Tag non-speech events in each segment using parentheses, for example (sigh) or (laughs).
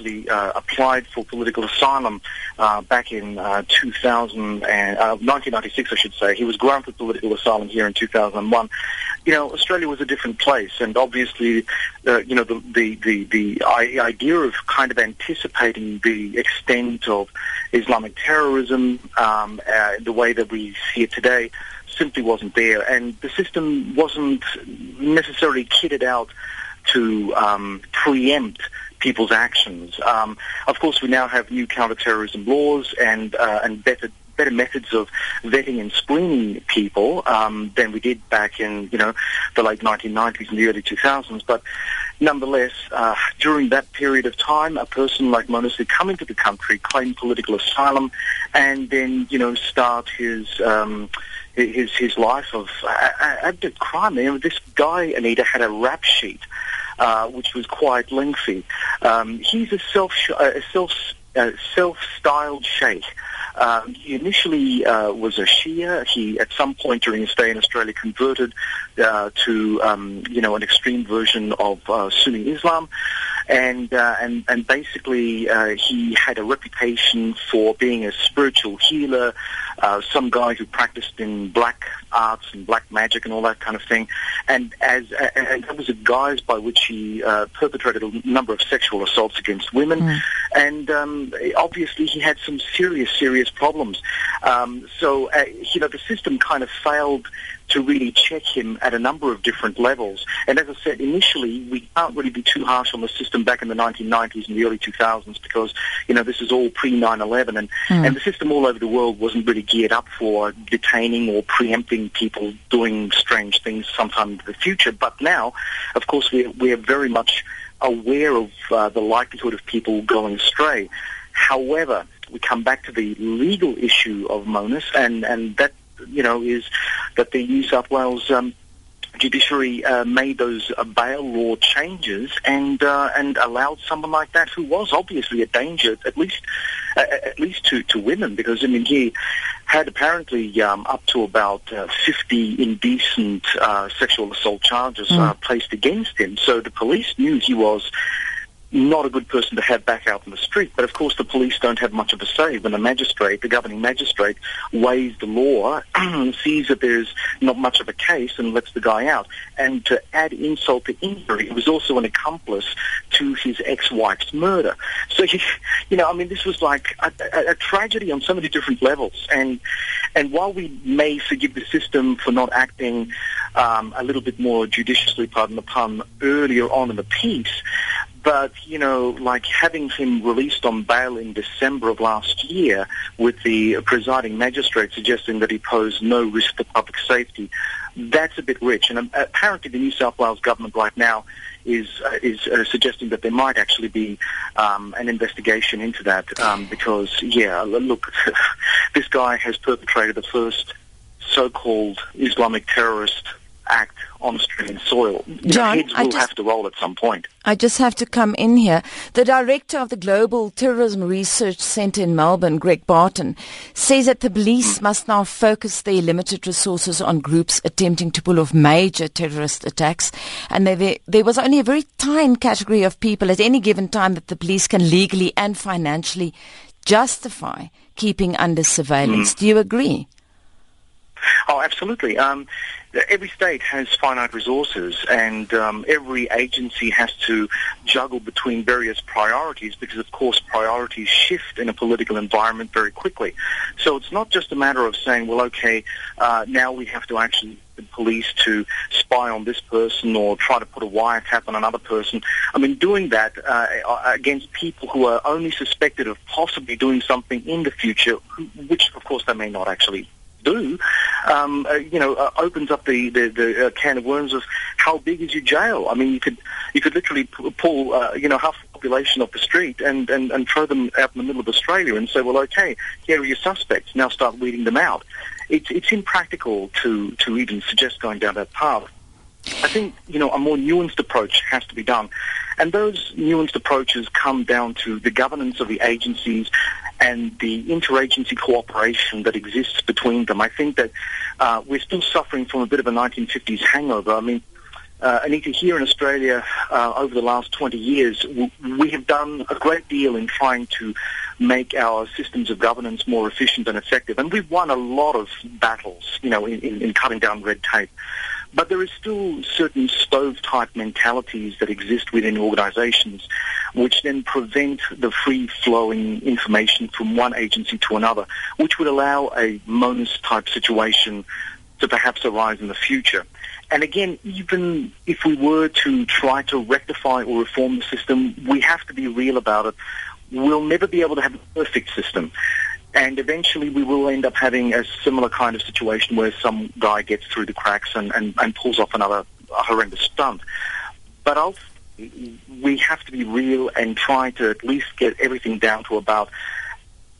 actually uh, applied for political asylum uh, back in uh, 2000 and, 1996, uh, I should say. He was granted political asylum here in 2001. You know, Australia was a different place, and obviously, uh, you know, the the the, the idea of kind of anticipating the extent of Islamic terrorism, um, uh, the way that we see it today, simply wasn't there, and the system wasn't necessarily kitted out to um, preempt people's actions. Um, of course, we now have new counterterrorism laws and uh, and better better methods of vetting and screening people um, than we did back in you know the late 1990s and the early 2000s. But nonetheless, uh, during that period of time, a person like would come into the country, claim political asylum, and then you know start his um, his his life of abject crime. You know, this guy Anita had a rap sheet uh, which was quite lengthy. Um, he's a self a self uh, self-styled sheikh. Um, he initially uh, was a Shia. He, at some point during his stay in Australia, converted uh, to, um, you know, an extreme version of uh, Sunni Islam, and uh, and and basically uh, he had a reputation for being a spiritual healer, uh, some guy who practiced in black arts and black magic and all that kind of thing, and as and that was a guise by which he uh, perpetrated a number of sexual assaults against women, mm. and um, obviously he had some serious serious problems. Um, so uh, you know the system kind of failed to really check him at a number of different levels. And as I said, initially, we can't really be too harsh on the system back in the 1990s and the early 2000s because, you know, this is all pre-9-11 and, mm. and the system all over the world wasn't really geared up for detaining or preempting people doing strange things sometime into the future. But now, of course, we're, we're very much aware of uh, the likelihood of people going astray. However, we come back to the legal issue of Monis, and, and that you know, is that the New South Wales um, judiciary uh, made those uh, bail law changes and uh, and allowed someone like that who was obviously a danger, at least uh, at least to, to women, because I mean he had apparently um, up to about uh, 50 indecent uh, sexual assault charges mm. placed against him. So the police knew he was not a good person to have back out in the street. But of course, the police don't have much of a say when the magistrate, the governing magistrate, weighs the law, (clears throat) sees that there's not much of a case, and lets the guy out. And to add insult to injury, he was also an accomplice to his ex-wife's murder. So, he, (laughs) you know, I mean, this was like a, a, a tragedy on so many different levels. And and while we may forgive the system for not acting um, a little bit more judiciously, pardon the pun, earlier on in the piece, but, you know, like having him released on bail in December of last year with the presiding magistrate suggesting that he posed no risk to public safety, that's a bit rich. And um, apparently the New South Wales government right now is uh, is uh, suggesting that there might actually be um, an investigation into that um, because, yeah, look, (laughs) this guy has perpetrated the first so-called Islamic terrorist act on Australian soil. John, heads will just, have to roll at some point. I just have to come in here. The director of the Global Terrorism Research Centre in Melbourne, Greg Barton, says that the police mm. must now focus their limited resources on groups attempting to pull off major terrorist attacks. And there, there was only a very tiny category of people at any given time that the police can legally and financially justify keeping under surveillance. Mm. Do you agree? Oh, absolutely. Um, every state has finite resources and um, every agency has to juggle between various priorities because of course priorities shift in a political environment very quickly. So it's not just a matter of saying, well, okay, uh, now we have to actually police to spy on this person or try to put a wiretap on another person. I mean, doing that uh, against people who are only suspected of possibly doing something in the future, which of course they may not actually do, um, uh, you know, uh, opens up the the, the uh, can of worms of how big is your jail. I mean, you could you could literally pull uh, you know half the population off the street and, and and throw them out in the middle of Australia and say, well, okay, here are your suspects. Now start weeding them out. It's it's impractical to to even suggest going down that path. I think you know a more nuanced approach has to be done. And those nuanced approaches come down to the governance of the agencies and the interagency cooperation that exists between them. I think that uh, we're still suffering from a bit of a 1950s hangover. I mean, uh, Anita, here in Australia, uh, over the last 20 years, we have done a great deal in trying to make our systems of governance more efficient and effective. And we've won a lot of battles, you know, in, in, in cutting down red tape. But there is still certain stove-type mentalities that exist within organizations which then prevent the free-flowing information from one agency to another, which would allow a Monis-type situation to perhaps arise in the future. And again, even if we were to try to rectify or reform the system, we have to be real about it. We'll never be able to have a perfect system. And eventually we will end up having a similar kind of situation where some guy gets through the cracks and, and, and pulls off another horrendous stunt. But we have to be real and try to at least get everything down to about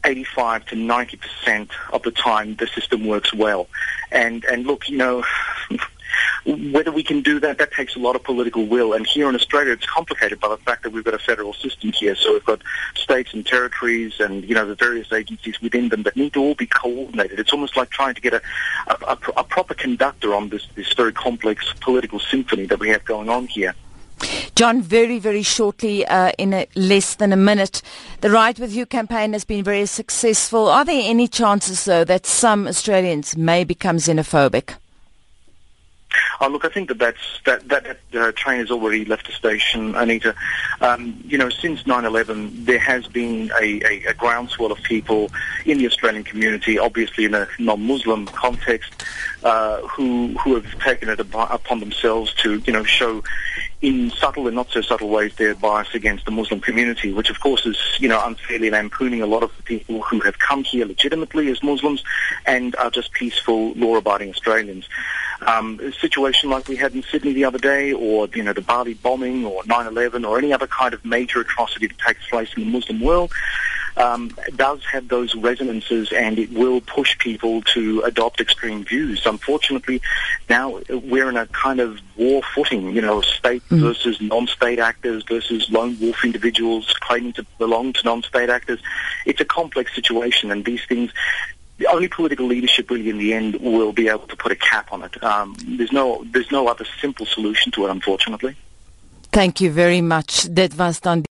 85 to 90 percent of the time the system works well. And and look, you know, (laughs) whether we can do that, that takes a lot of political will. And here in Australia, it's complicated by the fact that we've got a federal system here. So we've got states and territories and, you know, the various agencies within them that need to all be coordinated. It's almost like trying to get a, a, a proper conductor on this, this very complex political symphony that we have going on here. John, very, very shortly, uh, in a, less than a minute, the Ride With You campaign has been very successful. Are there any chances, though, that some Australians may become xenophobic? Oh, look, I think that that's, that, that, uh, train has already left the station, Anita. Um, you know, since 9-11, there has been a, a, a, groundswell of people in the Australian community, obviously in a non-Muslim context, uh, who, who have taken it upon themselves to, you know, show in subtle and not so subtle ways their bias against the Muslim community, which of course is, you know, unfairly lampooning a lot of the people who have come here legitimately as Muslims and are just peaceful, law-abiding Australians. Um, a situation like we had in Sydney the other day, or, you know, the Bali bombing, or 9-11, or any other kind of major atrocity that takes place in the Muslim world, um, does have those resonances and it will push people to adopt extreme views. Unfortunately, now we're in a kind of war footing, you know, state mm. versus non-state actors versus lone wolf individuals claiming to belong to non-state actors. It's a complex situation and these things only political leadership really in the end will be able to put a cap on it. Um, there's no there's no other simple solution to it, unfortunately. Thank you very much. That was dan